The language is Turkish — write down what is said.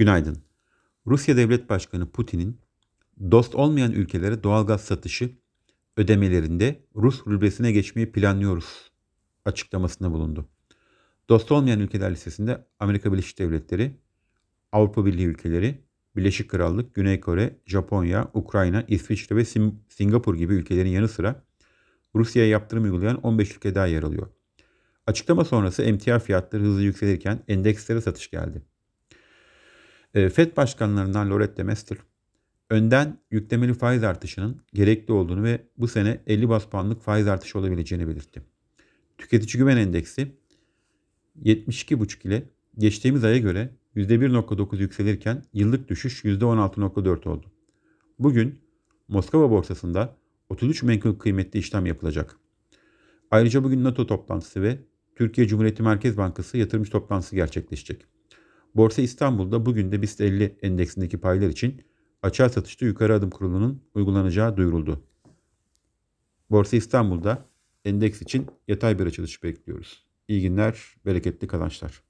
Günaydın. Rusya Devlet Başkanı Putin'in dost olmayan ülkelere doğalgaz satışı ödemelerinde Rus rublesine geçmeyi planlıyoruz açıklamasında bulundu. Dost olmayan ülkeler listesinde Amerika Birleşik Devletleri, Avrupa Birliği ülkeleri, Birleşik Krallık, Güney Kore, Japonya, Ukrayna, İsviçre ve Singapur gibi ülkelerin yanı sıra Rusya'ya yaptırım uygulayan 15 ülke daha yer alıyor. Açıklama sonrası emtia fiyatları hızlı yükselirken endekslere satış geldi. E, FED başkanlarından Lorette Mester, önden yüklemeli faiz artışının gerekli olduğunu ve bu sene 50 bas puanlık faiz artışı olabileceğini belirtti. Tüketici güven endeksi 72,5 ile geçtiğimiz aya göre %1.9 yükselirken yıllık düşüş %16.4 oldu. Bugün Moskova borsasında 33 menkul kıymetli işlem yapılacak. Ayrıca bugün NATO toplantısı ve Türkiye Cumhuriyeti Merkez Bankası yatırımcı toplantısı gerçekleşecek. Borsa İstanbul'da bugün de BIST 50 endeksindeki paylar için açığa satışta yukarı adım kurulunun uygulanacağı duyuruldu. Borsa İstanbul'da endeks için yatay bir açılış bekliyoruz. İyi günler, bereketli kazançlar.